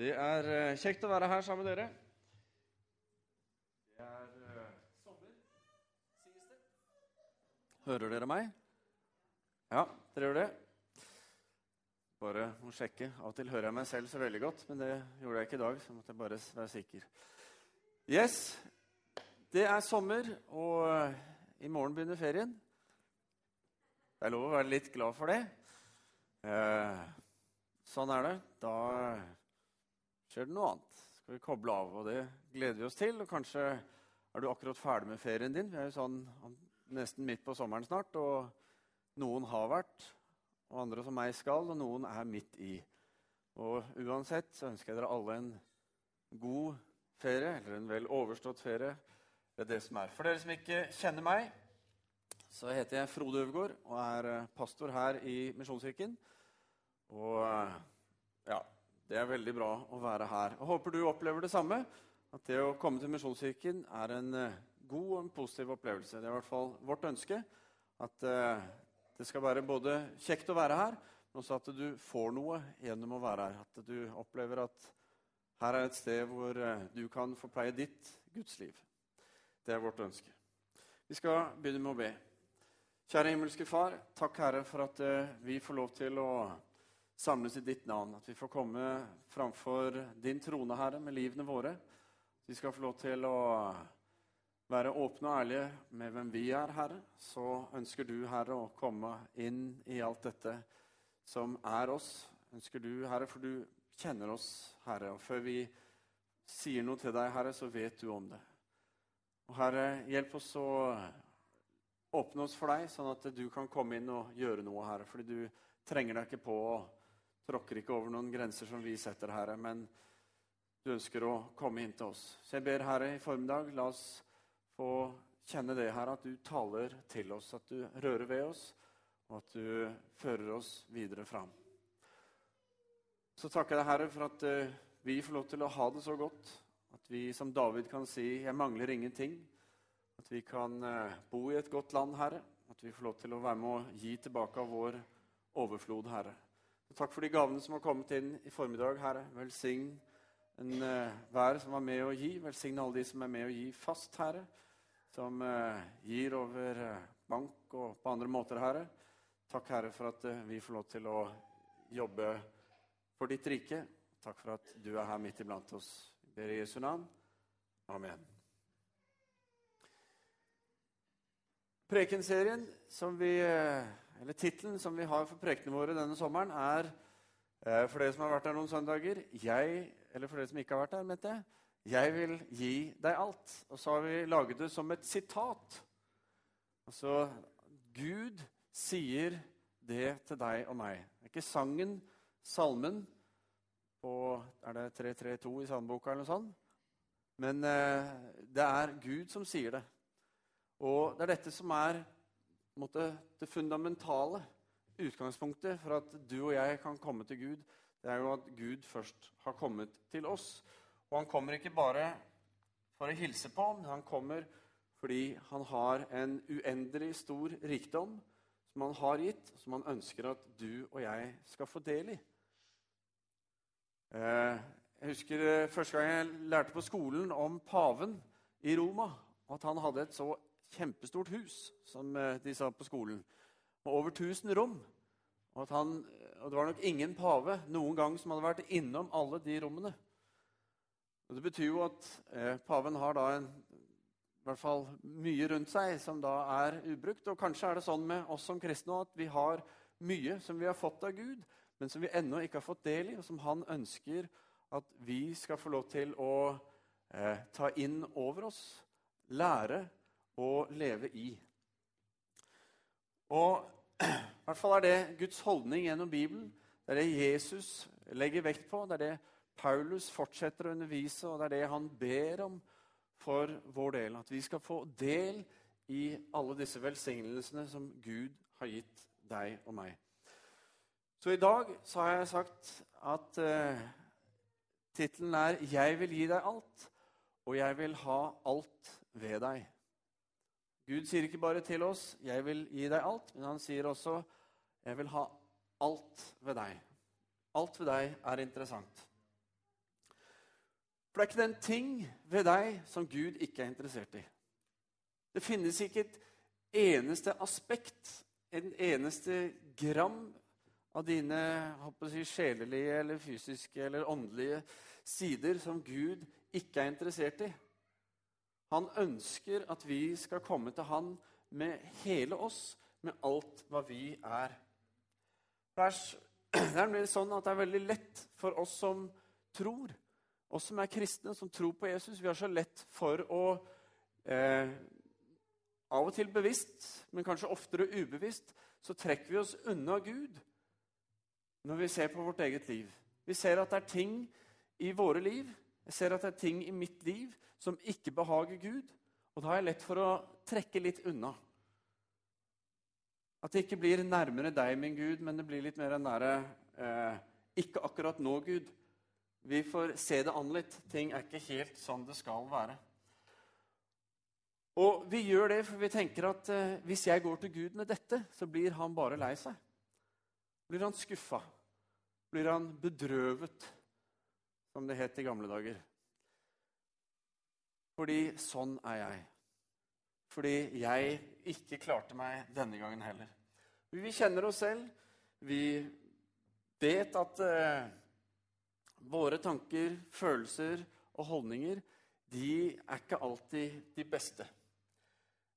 Det er eh, kjekt å være her sammen med dere. Det er eh, sommer, sies det. Hører dere meg? Ja, dere gjør det? Bare må sjekke. Av og til hører jeg meg selv så veldig godt, men det gjorde jeg ikke i dag. så måtte jeg bare være sikker. Yes, det er sommer, og eh, i morgen begynner ferien. Det er lov å være litt glad for det. Eh, sånn er det. Da skjer det noe annet. Skal vi koble av, og det gleder vi oss til. Og kanskje er du akkurat ferdig med ferien din. Vi er jo sånn nesten midt på sommeren snart, og noen har vært, og andre som meg skal, og noen er midt i. Og uansett så ønsker jeg dere alle en god ferie, eller en vel overstått ferie. Det er det som er. For dere som ikke kjenner meg, så heter jeg Frode Øvergaard og er eh, pastor her i Misjonskirken. Og eh, ja, det er veldig bra å være her. Jeg håper du opplever det samme. At det å komme til Misjonskirken er en uh, god og en positiv opplevelse. Det er i hvert fall vårt ønske. At uh, det skal være både kjekt å være her, men også at du får noe gjennom å være her. At du opplever at her er et sted hvor uh, du kan få pleie ditt gudsliv. Det er vårt ønske. Vi skal begynne med å be. Kjære himmelske Far, takk, Herre, for at vi får lov til å samles i ditt navn. At vi får komme framfor din trone, Herre, med livene våre. At vi skal få lov til å være åpne og ærlige med hvem vi er, Herre. Så ønsker du, Herre, å komme inn i alt dette som er oss. Ønsker du, Herre, for du kjenner oss, Herre. Og før vi sier noe til deg, Herre, så vet du om det. Og Herre, hjelp oss å åpne oss for deg, sånn at du kan komme inn og gjøre noe, Herre. Fordi du trenger deg ikke på å tråkker ikke over noen grenser som vi setter, Herre, men du ønsker å komme inn til oss. Så jeg ber, Herre, i formiddag, la oss få kjenne det, Herre, at du taler til oss, at du rører ved oss, og at du fører oss videre fram. Så takker jeg deg, Herre, for at uh, vi får lov til å ha det så godt. At vi som David kan si 'Jeg mangler ingenting'. At vi kan uh, bo i et godt land, Herre. At vi får lov til å være med å gi tilbake av vår overflod, Herre. Takk for de gavene som har kommet inn i formiddag, Herre. Velsign enhver uh, som var med å gi. Velsign alle de som er med å gi fast, Herre. Som uh, gir over uh, bank og på andre måter, Herre. Takk, Herre, for at vi får lov til å jobbe for ditt rike. Takk for at du er her midt iblant oss. Vi ber i Jesu navn. Amen. Prekenserien som vi eller Tittelen som vi har for prekenene våre denne sommeren, er eh, for dere som har vært der noen søndager jeg, Eller for dere som ikke har vært der, mente jeg. Jeg vil gi deg alt. Og så har vi laget det som et sitat. Altså Gud sier det til deg og meg. Det er ikke sangen, salmen, på Er det 332 i salmeboka eller noe sånt? Men eh, det er Gud som sier det. Og det er dette som er måte, det fundamentale utgangspunktet for at du og jeg kan komme til Gud, det er jo at Gud først har kommet til oss. Og han kommer ikke bare for å hilse på, men han kommer fordi han har en uendelig stor rikdom som han har gitt, som han ønsker at du og jeg skal få del i. Eh, jeg husker eh, første gang jeg lærte på skolen om paven i Roma, at han hadde et så kjempestort hus, som eh, de sa på skolen, med over 1000 rom. Og, han, og, det var nok ingen pave noen gang som hadde vært innom alle de rommene. Og Det betyr jo at eh, paven har da en, i hvert fall mye rundt seg som da er ubrukt. Og kanskje er det sånn med oss som kristne at vi har mye som vi har fått av Gud, men som vi ennå ikke har fått del i, og som han ønsker at vi skal få lov til å eh, ta inn over oss, lære å leve i. Og i hvert fall er det Guds holdning gjennom Bibelen. Det er det Jesus legger vekt på. Det er det Paulus fortsetter å undervise, og det er det han ber om for vår del. At vi skal få del i alle disse velsignelsene som Gud har gitt deg og meg. Så i dag så har jeg sagt at eh, tittelen er 'Jeg vil gi deg alt', og jeg vil ha alt ved deg'. Gud sier ikke bare til oss 'Jeg vil gi deg alt', men han sier også 'Jeg vil ha alt ved deg'. Alt ved deg er interessant. For det er ikke den ting ved deg som Gud ikke er interessert i. Det finnes ikke et eneste aspekt, en eneste gram av dine si, sjelelige eller fysiske eller åndelige sider som Gud ikke er interessert i. Han ønsker at vi skal komme til han med hele oss, med alt hva vi er. Det er, det sånn at det er veldig lett for oss som tror, oss som er kristne, som tror på Jesus, vi har så lett for å eh, Av og til bevisst, men kanskje oftere ubevisst, så trekker vi oss unna Gud når vi ser på vårt eget liv. Vi ser at det er ting i våre liv, jeg ser at det er ting i mitt liv som ikke behager Gud. Og da har jeg lett for å trekke litt unna. At det ikke blir nærmere deg, min Gud, men det blir litt mer nære eh, Ikke akkurat nå, Gud, vi får se det an litt. Ting er ikke helt sånn det skal være. Og vi gjør det for vi tenker at eh, hvis jeg går til Gud med dette, så blir han bare lei seg. Blir han skuffa? Blir han bedrøvet, som det het i gamle dager? Fordi sånn er jeg. Fordi jeg ikke klarte meg denne gangen heller. Vi kjenner oss selv. Vi vet at eh, Våre tanker, følelser og holdninger de er ikke alltid de beste.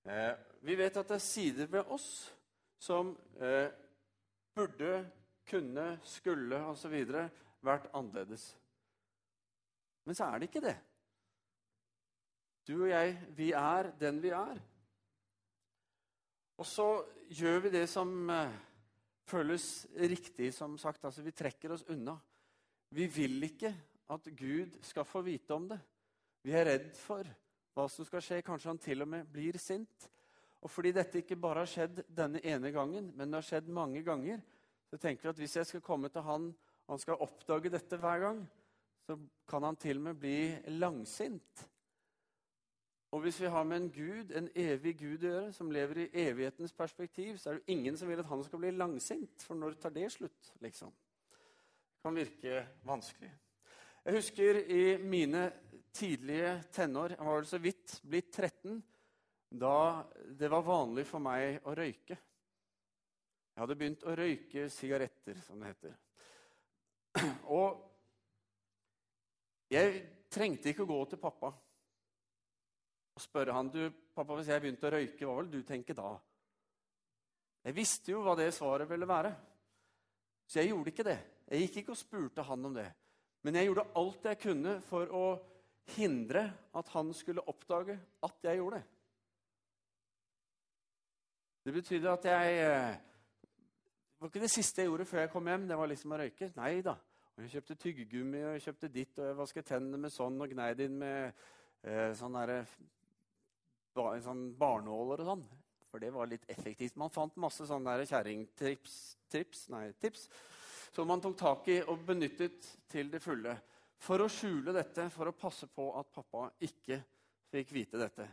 Eh, vi vet at det er sider ved oss som eh, burde, kunne, skulle osv. vært annerledes. Men så er det ikke det. Du og jeg, vi er den vi er. Og så gjør vi det som eh, føles riktig, som sagt. Altså, vi trekker oss unna. Vi vil ikke at Gud skal få vite om det. Vi er redd for hva som skal skje. Kanskje han til og med blir sint. Og fordi dette ikke bare har skjedd denne ene gangen, men det har skjedd mange ganger, så tenker vi at hvis jeg skal komme til han, og han skal oppdage dette hver gang, så kan han til og med bli langsint. Og hvis vi har med en Gud, en evig Gud å gjøre, som lever i evighetens perspektiv, så er det ingen som vil at han skal bli langsint. For når tar det slutt, liksom? Det kan virke vanskelig. Jeg husker i mine tidlige tenår Jeg var vel så vidt blitt 13 da det var vanlig for meg å røyke. Jeg hadde begynt å røyke sigaretter, som det heter. Og jeg trengte ikke å gå til pappa og spørre han, du, pappa, hvis jeg begynte å røyke, hva vil du tenke da? Jeg visste jo hva det svaret ville være, så jeg gjorde ikke det. Jeg gikk ikke og spurte han om det. Men jeg gjorde alt jeg kunne for å hindre at han skulle oppdage at jeg gjorde det. Det betydde at jeg eh, Det var ikke det siste jeg gjorde før jeg kom hjem. Det var liksom å røyke. Nei da. Og jeg kjøpte tyggegummi og jeg kjøpte ditt, og jeg vasket tennene med sånn og gnei det inn med eh, sånn sånn barnåler og sånn. For det var litt effektivt. Man fant masse sånne kjerringtips som man tok tak i og benyttet til det fulle. For å skjule dette, for å passe på at pappa ikke fikk vite dette.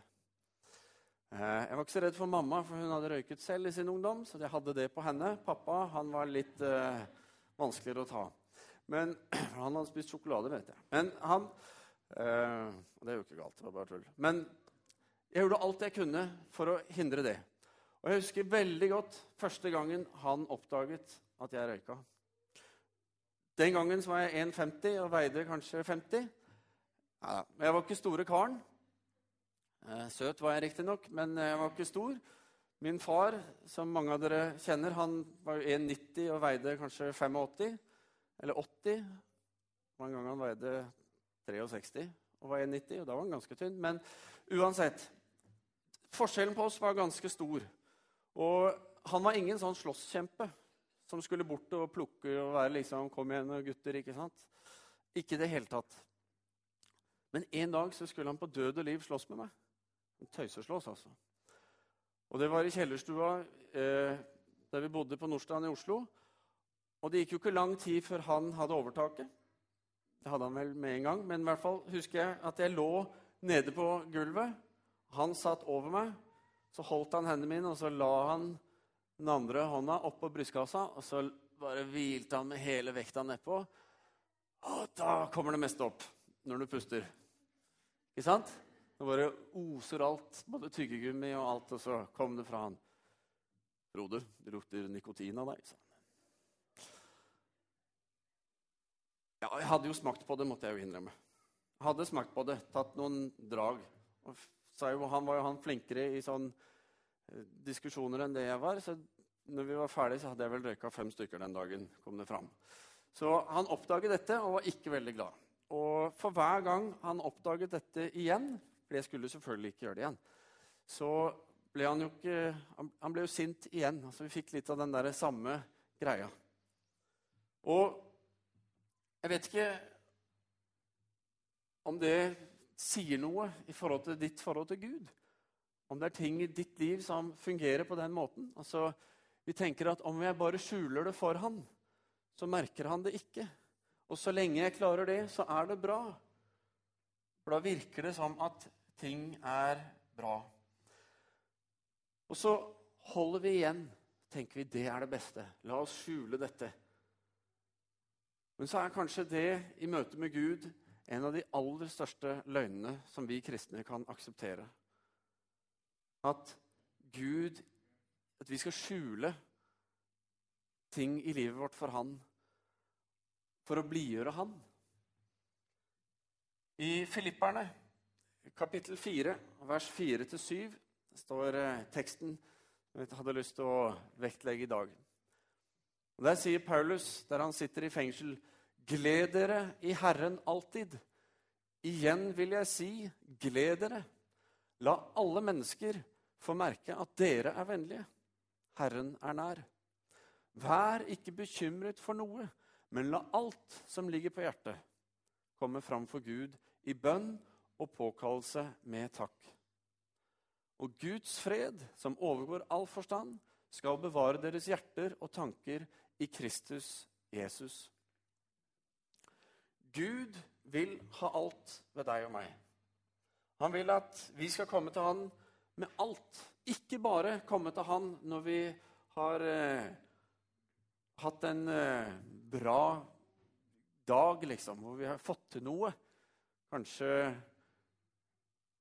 Eh, jeg var ikke så redd for mamma, for hun hadde røyket selv i sin ungdom. så jeg hadde det på henne. Pappa han var litt uh, vanskeligere å ta. Men, Han hadde spist sjokolade, vet jeg. Men han uh, Det er jo ikke galt. det var bare tull. Men jeg gjorde alt jeg kunne for å hindre det. Og jeg husker veldig godt første gangen han oppdaget at jeg røyka. Den gangen var jeg 1,50 og veide kanskje 50. Ja, jeg var ikke store karen. Eh, søt var jeg riktignok, men jeg var ikke stor. Min far, som mange av dere kjenner, han var 1,90 og veide kanskje 85 eller 80. En gang han veide 63 og var 1,90, og da var han ganske tynn. Men uansett Forskjellen på oss var ganske stor. Og han var ingen sånn slåsskjempe som skulle bort og plukke og være liksom Kom igjen, gutter. Ikke sant? Ikke i det hele tatt. Men en dag så skulle han på død og liv slåss med meg. En tøyseslåss, altså. Og det var i kjellerstua eh, der vi bodde på Nordstrand i Oslo. Og det gikk jo ikke lang tid før han hadde overtaket. Det hadde han vel med en gang, men i hvert fall husker jeg at jeg lå nede på gulvet. Han satt over meg. Så holdt han hendene mine, og så la han den andre hånda oppå brystkassa, og så bare hvilte han med hele vekta nedpå. Og da kommer det meste opp. når du puster. Ikke sant? Det bare oser alt, både tyggegummi og alt, og så kom det fra han. 'Broder, det lukter nikotin av deg', sa han. Ja, jeg hadde jo smakt på det, måtte jeg jo innrømme. Jeg hadde smakt på det, tatt noen drag. Jo, han var jo han flinkere i sånn eh, diskusjoner enn det jeg var. Så når vi var ferdige, så hadde jeg vel røyka fem stykker den dagen. kom det fram. Så han oppdaget dette og var ikke veldig glad. Og for hver gang han oppdaget dette igjen, for jeg skulle selvfølgelig ikke gjøre det igjen, så ble han jo ikke Han ble jo sint igjen. Altså, vi fikk litt av den der samme greia. Og jeg vet ikke om det sier noe i forhold til ditt forhold til Gud. Om det er ting i ditt liv som fungerer på den måten. Altså, Vi tenker at om jeg bare skjuler det for han, så merker han det ikke. Og så lenge jeg klarer det, så er det bra. For da virker det som at ting er bra. Og så holder vi igjen. tenker vi det er det beste. La oss skjule dette. Men så er kanskje det i møte med Gud en av de aller største løgnene som vi kristne kan akseptere. At Gud At vi skal skjule ting i livet vårt for Han for å blidgjøre Han. I Filipperne, kapittel 4, vers 4-7, står eh, teksten jeg hadde lyst til å vektlegge i dag. Og Der sier Paulus, der han sitter i fengsel, Gled dere i Herren alltid. Igjen vil jeg si, gled dere. La alle mennesker få merke at dere er vennlige. Herren er nær. Vær ikke bekymret for noe, men la alt som ligger på hjertet, komme fram for Gud i bønn og påkallelse med takk. Og Guds fred, som overgår all forstand, skal bevare deres hjerter og tanker i Kristus Jesus. Gud vil ha alt ved deg og meg. Han vil at vi skal komme til han med alt. Ikke bare komme til han når vi har eh, hatt en eh, bra dag, liksom, hvor vi har fått til noe. Kanskje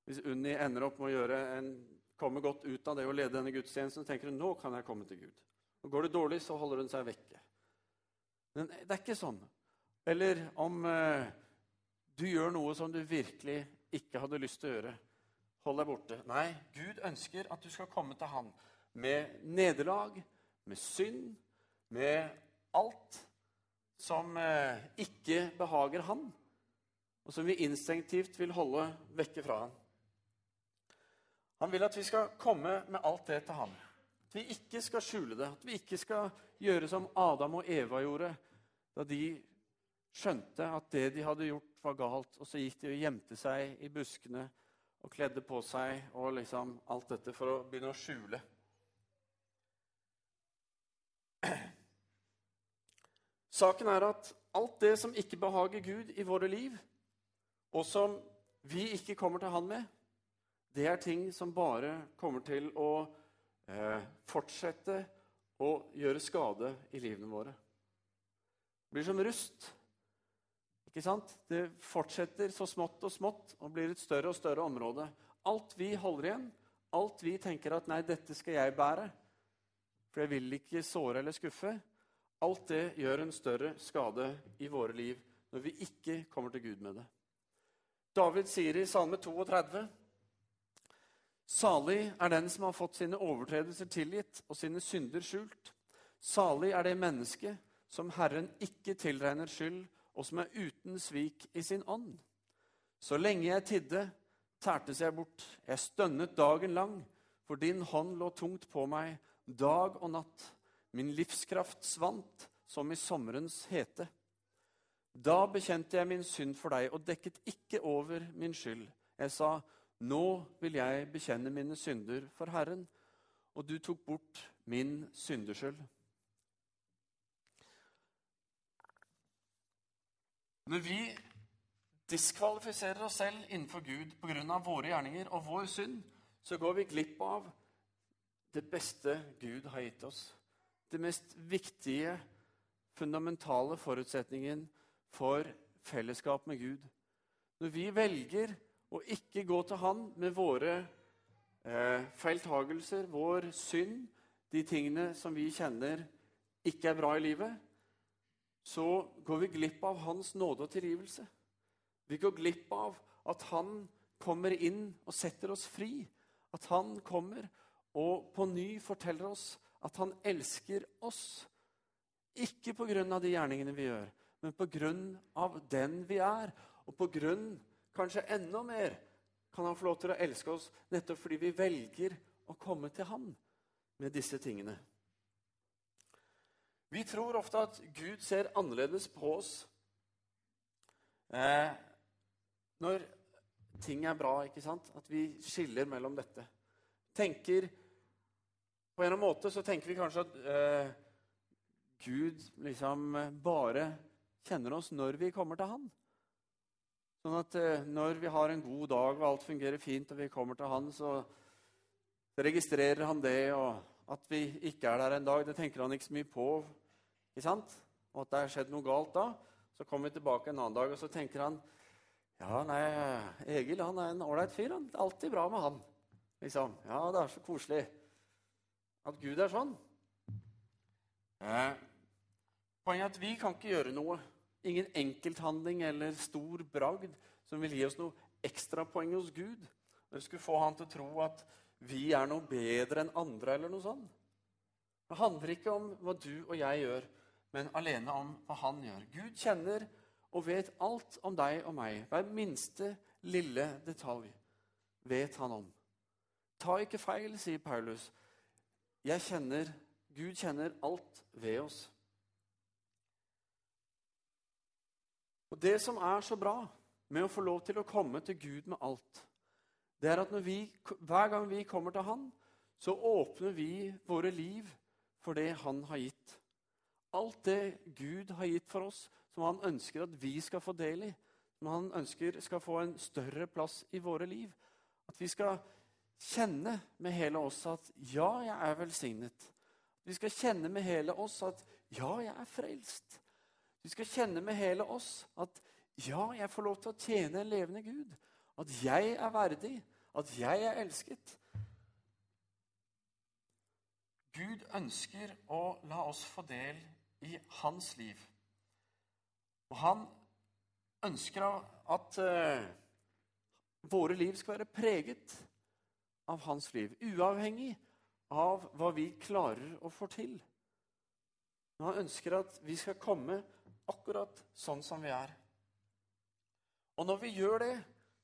hvis Unni ender opp med å gjøre en, komme godt ut av det å lede denne gudstjenesten, tenker hun nå kan jeg komme til Gud. Og Går det dårlig, så holder hun seg vekke. Men det er ikke sånn. Eller om eh, du gjør noe som du virkelig ikke hadde lyst til å gjøre. Hold deg borte. Nei, Gud ønsker at du skal komme til Han med nederlag, med synd, med alt som eh, ikke behager Han, og som vi instinktivt vil holde vekke fra Han. Han vil at vi skal komme med alt det til ham. At vi ikke skal skjule det. At vi ikke skal gjøre som Adam og Eva gjorde da de skjønte at det de hadde gjort, var galt. Og så gikk de og gjemte seg i buskene og kledde på seg og liksom alt dette for å begynne å skjule. Saken er at alt det som ikke behager Gud i våre liv, og som vi ikke kommer til Han med, det er ting som bare kommer til å eh, fortsette å gjøre skade i livene våre. Det blir som rust. Ikke sant? Det fortsetter så smått og smått og blir et større og større område. Alt vi holder igjen, alt vi tenker at 'nei, dette skal jeg bære', for jeg vil ikke såre eller skuffe, alt det gjør en større skade i våre liv når vi ikke kommer til Gud med det. David sier i Salme 32.: Salig er den som har fått sine overtredelser tilgitt og sine synder skjult. Salig er det mennesket som Herren ikke tilregner skyld og som er uten svik i sin ånd. Så lenge jeg tidde, tærtes jeg bort. Jeg stønnet dagen lang, for din hånd lå tungt på meg dag og natt. Min livskraft svant som i sommerens hete. Da bekjente jeg min synd for deg og dekket ikke over min skyld. Jeg sa, nå vil jeg bekjenne mine synder for Herren, og du tok bort min syndeskyld. Når vi diskvalifiserer oss selv innenfor Gud pga. våre gjerninger og vår synd, så går vi glipp av det beste Gud har gitt oss. Det mest viktige, fundamentale forutsetningen for fellesskap med Gud. når vi velger å ikke gå til Han med våre eh, feiltagelser, vår synd, de tingene som vi kjenner ikke er bra i livet, så går vi glipp av Hans nåde og tilgivelse. Vi går glipp av at Han kommer inn og setter oss fri. At Han kommer og på ny forteller oss at Han elsker oss. Ikke på grunn av de gjerningene vi gjør, men på grunn av den vi er. Og på grunn, kanskje enda mer, kan Han få lov til å elske oss nettopp fordi vi velger å komme til ham med disse tingene. Vi tror ofte at Gud ser annerledes på oss eh, når ting er bra. ikke sant? At vi skiller mellom dette. Tenker, På en måte så tenker vi kanskje at eh, Gud liksom bare kjenner oss når vi kommer til Han. Sånn at eh, når vi har en god dag og alt fungerer fint, og vi kommer til Han, så registrerer Han det. og at vi ikke er der en dag, det tenker han ikke så mye på. ikke sant? Og at det har skjedd noe galt da. Så kommer vi tilbake en annen dag, og så tenker han ja, nei, Egil han er en ålreit fyr. Han. Er alltid bra med han. Liksom. Ja, det er så koselig. At Gud er sånn. Eh, poenget er at vi kan ikke gjøre noe. Ingen enkelthandling eller stor bragd som vil gi oss noe ekstrapoeng hos Gud. Dere skulle få han til å tro at vi er noe bedre enn andre, eller noe sånt. Det handler ikke om hva du og jeg gjør, men alene om hva han gjør. Gud kjenner og vet alt om deg og meg. Hver minste lille detalj vet han om. Ta ikke feil, sier Paulus. Jeg kjenner, Gud kjenner alt ved oss. Og Det som er så bra med å få lov til å komme til Gud med alt, det er at vi, hver gang vi kommer til Han, så åpner vi våre liv for det Han har gitt. Alt det Gud har gitt for oss, som Han ønsker at vi skal få del i, som Han ønsker skal få en større plass i våre liv. At vi skal kjenne med hele oss at ja, jeg er velsignet. Vi skal kjenne med hele oss at ja, jeg er frelst. Vi skal kjenne med hele oss at ja, jeg får lov til å tjene en levende Gud. At jeg er verdig, at jeg er elsket. Gud ønsker å la oss få del i hans liv. Og han ønsker at uh, våre liv skal være preget av hans liv, uavhengig av hva vi klarer å få til. Han ønsker at vi skal komme akkurat sånn som vi er. Og når vi gjør det,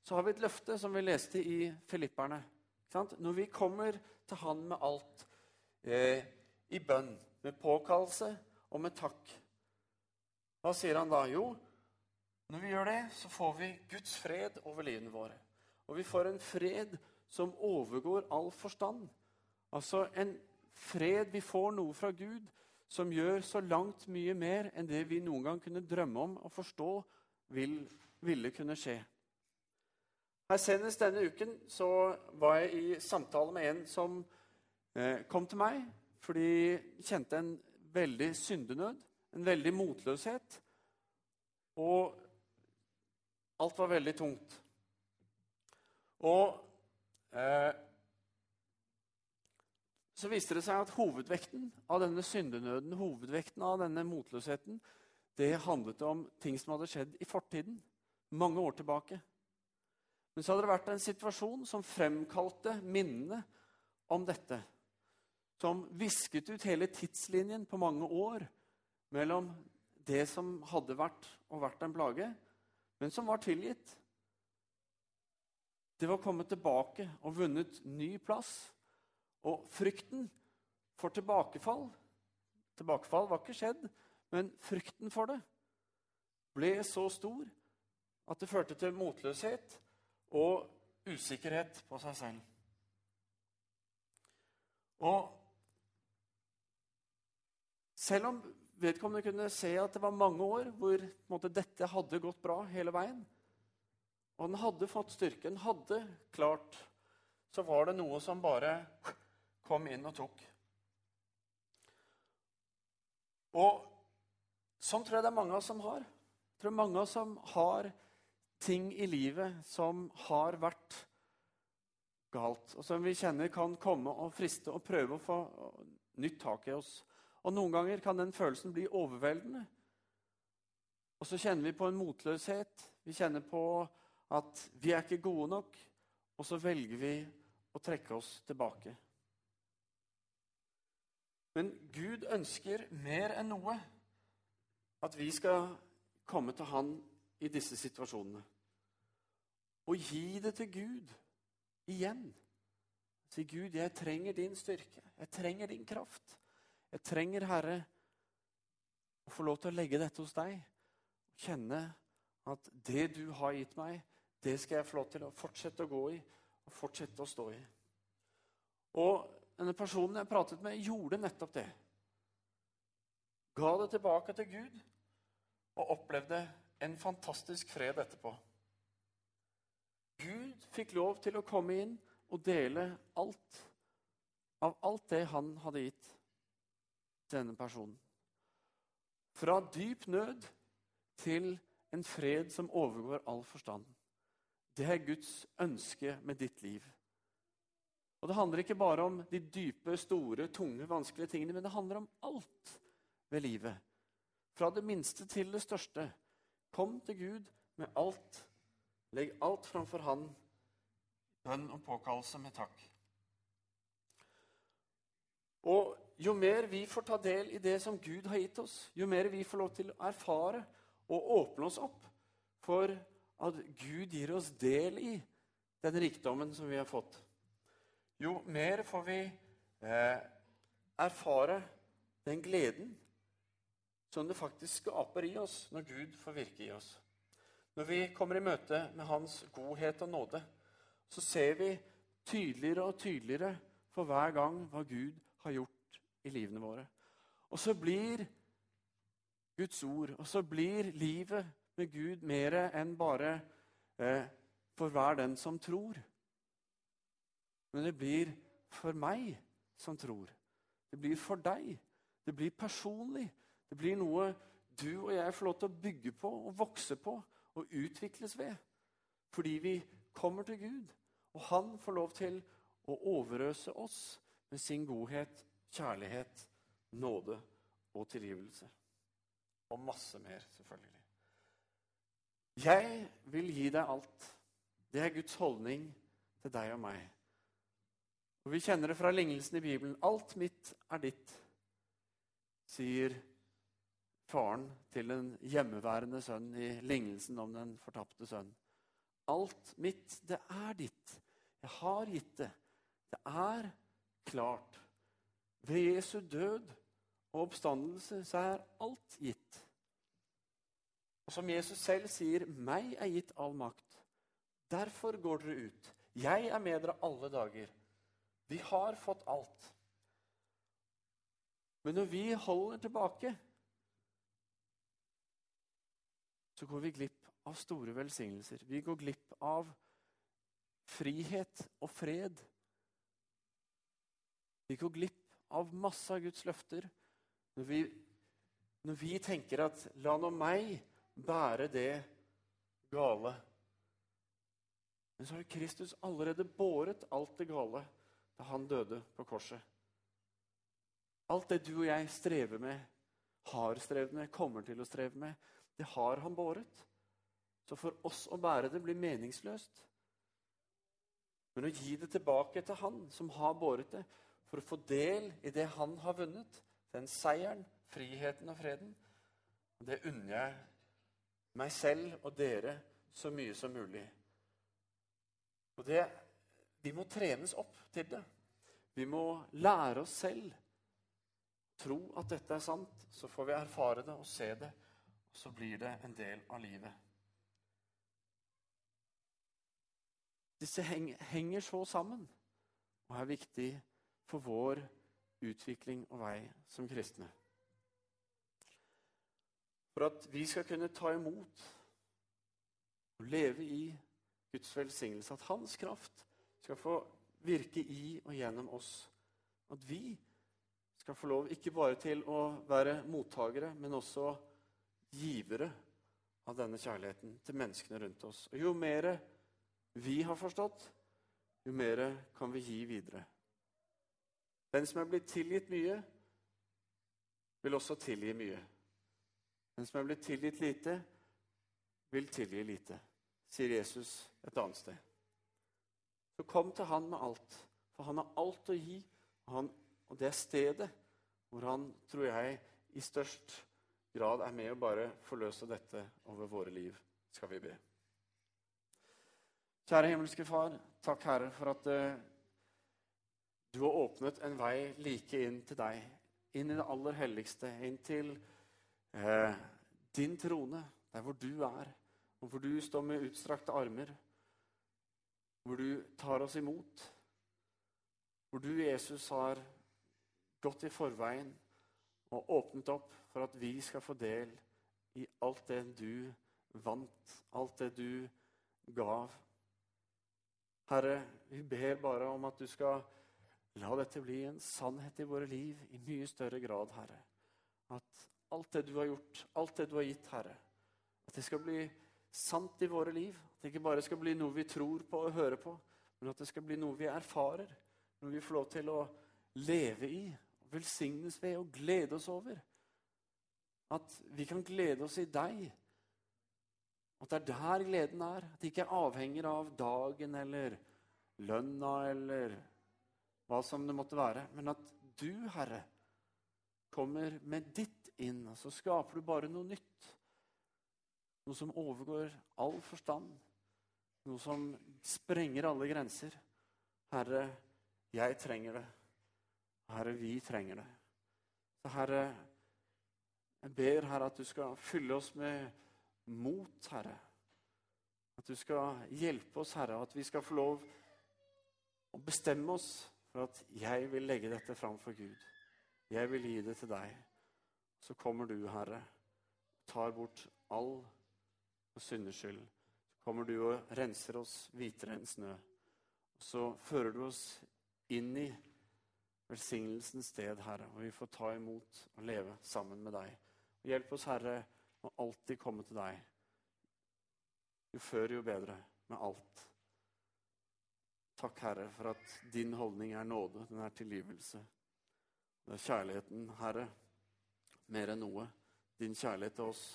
så har vi et løfte som vi leste i Filipperne. Når vi kommer til Han med alt, eh, i bønn, med påkallelse og med takk, hva sier han da? Jo, når vi gjør det, så får vi Guds fred over livene våre. Og vi får en fred som overgår all forstand. Altså en fred Vi får noe fra Gud som gjør så langt mye mer enn det vi noen gang kunne drømme om og forstå vil, ville kunne skje. Her Senest denne uken så var jeg i samtale med en som eh, kom til meg fordi kjente en veldig syndenød, en veldig motløshet. Og alt var veldig tungt. Og eh, så viste det seg at hovedvekten av denne syndenøden, hovedvekten av denne motløsheten, det handlet om ting som hadde skjedd i fortiden, mange år tilbake. Men så hadde det vært en situasjon som fremkalte minnene om dette. Som visket ut hele tidslinjen på mange år mellom det som hadde vært og vært en plage, men som var tilgitt. Det var kommet tilbake og vunnet ny plass. Og frykten for tilbakefall Tilbakefall var ikke skjedd, men frykten for det ble så stor at det førte til motløshet og usikkerhet på seg selv. Og selv om vedkommende kunne se at det var mange år hvor måte, dette hadde gått bra hele veien, og den hadde fått styrke, den hadde klart, så var det noe som bare kom inn og tok. Og sånn tror jeg det er mange av oss som har. Jeg tror mange av oss som har ting i livet som har vært galt, og som vi kjenner kan komme og friste og prøve å få nytt tak i oss. Og Noen ganger kan den følelsen bli overveldende. Og så kjenner vi på en motløshet. Vi kjenner på at vi er ikke gode nok. Og så velger vi å trekke oss tilbake. Men Gud ønsker mer enn noe at vi skal komme til Han i disse situasjonene. Og gi det til Gud igjen. Si, 'Gud, jeg trenger din styrke. Jeg trenger din kraft.' Jeg trenger, Herre, å få lov til å legge dette hos deg. Kjenne at det du har gitt meg, det skal jeg få lov til å fortsette å gå i og fortsette å stå i. Og denne personen jeg pratet med, gjorde nettopp det. Ga det tilbake til Gud og opplevde en fantastisk fred etterpå. Gud fikk lov til å komme inn og dele alt av alt det han hadde gitt denne personen. Fra dyp nød til en fred som overgår all forstand. Det er Guds ønske med ditt liv. Og Det handler ikke bare om de dype, store, tunge, vanskelige tingene, men det handler om alt ved livet. Fra det minste til det største. Kom til Gud med alt. Legg alt framfor Han. Bønn og påkallelse med takk. Og jo mer vi får ta del i det som Gud har gitt oss, jo mer vi får lov til å erfare og åpne oss opp for at Gud gir oss del i den rikdommen som vi har fått, jo mer får vi eh, erfare den gleden som det faktisk skaper i oss når Gud får virke i oss. Når vi kommer i møte med Hans godhet og nåde, så ser vi tydeligere og tydeligere for hver gang hva Gud har gjort i livene våre. Og så blir Guds ord, og så blir livet med Gud mer enn bare eh, for hver den som tror. Men det blir for meg som tror. Det blir for deg. Det blir personlig. Det blir noe du og jeg får lov til å bygge på og vokse på og utvikles ved. Fordi vi kommer til Gud, og han får lov til å overøse oss med sin godhet, kjærlighet, nåde og tilgivelse. Og masse mer, selvfølgelig. Jeg vil gi deg alt. Det er Guds holdning til deg og meg. Og Vi kjenner det fra lignelsen i Bibelen. Alt mitt er ditt, sier faren til den hjemmeværende sønnen i lignelsen om den fortapte sønnen. Alt mitt, det er ditt. Jeg har gitt det. Det er klart. Ved Jesu død og oppstandelse så er alt gitt. Og som Jesus selv sier, 'Meg er gitt all makt'. Derfor går dere ut. Jeg er med dere alle dager. Vi har fått alt. Men når vi holder tilbake, så går vi glipp av store velsignelser. Vi går glipp av frihet og fred. Vi går glipp av masse av Guds løfter når vi, når vi tenker at 'la nå meg bære det gale'. Men så har Kristus allerede båret alt det gale da han døde på korset. Alt det du og jeg strever med, har strevd med, kommer til å streve med, det har han båret. Så for oss å bære det blir meningsløst. Men å gi det tilbake til han som har båret det, for å få del i det han har vunnet, den seieren, friheten og freden, det unner jeg meg selv og dere så mye som mulig. Og det vi må trenes opp til det. Vi må lære oss selv tro at dette er sant. Så får vi erfare det og se det, og så blir det en del av livet. Disse henger så sammen og er viktig for vår utvikling og vei som kristne. For at vi skal kunne ta imot og leve i Guds velsignelse, at Hans kraft skal få virke i og gjennom oss. At vi skal få lov ikke bare til å være mottakere, men også givere av denne kjærligheten til menneskene rundt oss. Og jo mer vi har forstått, jo mer kan vi gi videre. Den som er blitt tilgitt mye, vil også tilgi mye. Den som er blitt tilgitt lite, vil tilgi lite, sier Jesus et annet sted. Kom til han med alt, for han har alt å gi. Og, han, og det stedet hvor han, tror jeg, i størst grad er med å bare forløse dette over våre liv, skal vi be. Kjære himmelske Far, takk, Herre, for at uh, du har åpnet en vei like inn til deg. Inn i det aller helligste. Inn til uh, din trone, der hvor du er. Og hvor du står med utstrakte armer. Hvor du tar oss imot. Hvor du, Jesus, har gått i forveien og åpnet opp for at vi skal få del i alt det du vant, alt det du gav. Herre, vi ber bare om at du skal la dette bli en sannhet i våre liv i mye større grad, Herre. At alt det du har gjort, alt det du har gitt, Herre, at det skal bli sant i våre liv. At det ikke bare skal bli noe vi tror på og hører på, men at det skal bli noe vi erfarer. Noe vi får lov til å leve i, velsignes ved og glede oss over. At vi kan glede oss i deg. At det er der gleden er. At det ikke er avhenger av dagen eller lønna eller hva som det måtte være. Men at du, Herre, kommer med ditt inn, og så skaper du bare noe nytt. Noe som overgår all forstand. Noe som sprenger alle grenser. Herre, jeg trenger det. Herre, vi trenger det. Så Herre, jeg ber, Herre, at du skal fylle oss med mot, Herre. At du skal hjelpe oss, Herre, at vi skal få lov å bestemme oss for at jeg vil legge dette fram for Gud. Jeg vil gi det til deg. Så kommer du, Herre, tar bort all for synders skyld. Så kommer du og renser oss hvitere enn snø. Og så fører du oss inn i velsignelsens sted, Herre, og vi får ta imot og leve sammen med deg. Hjelp oss, Herre, å alltid komme til deg. Jo før, jo bedre med alt. Takk, Herre, for at din holdning er nåde, den er tilgivelse. Det er kjærligheten, Herre, mer enn noe. Din kjærlighet til oss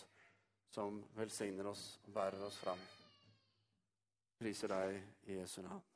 som velsigner oss og bærer oss fram. Priser deg i Jesu navn.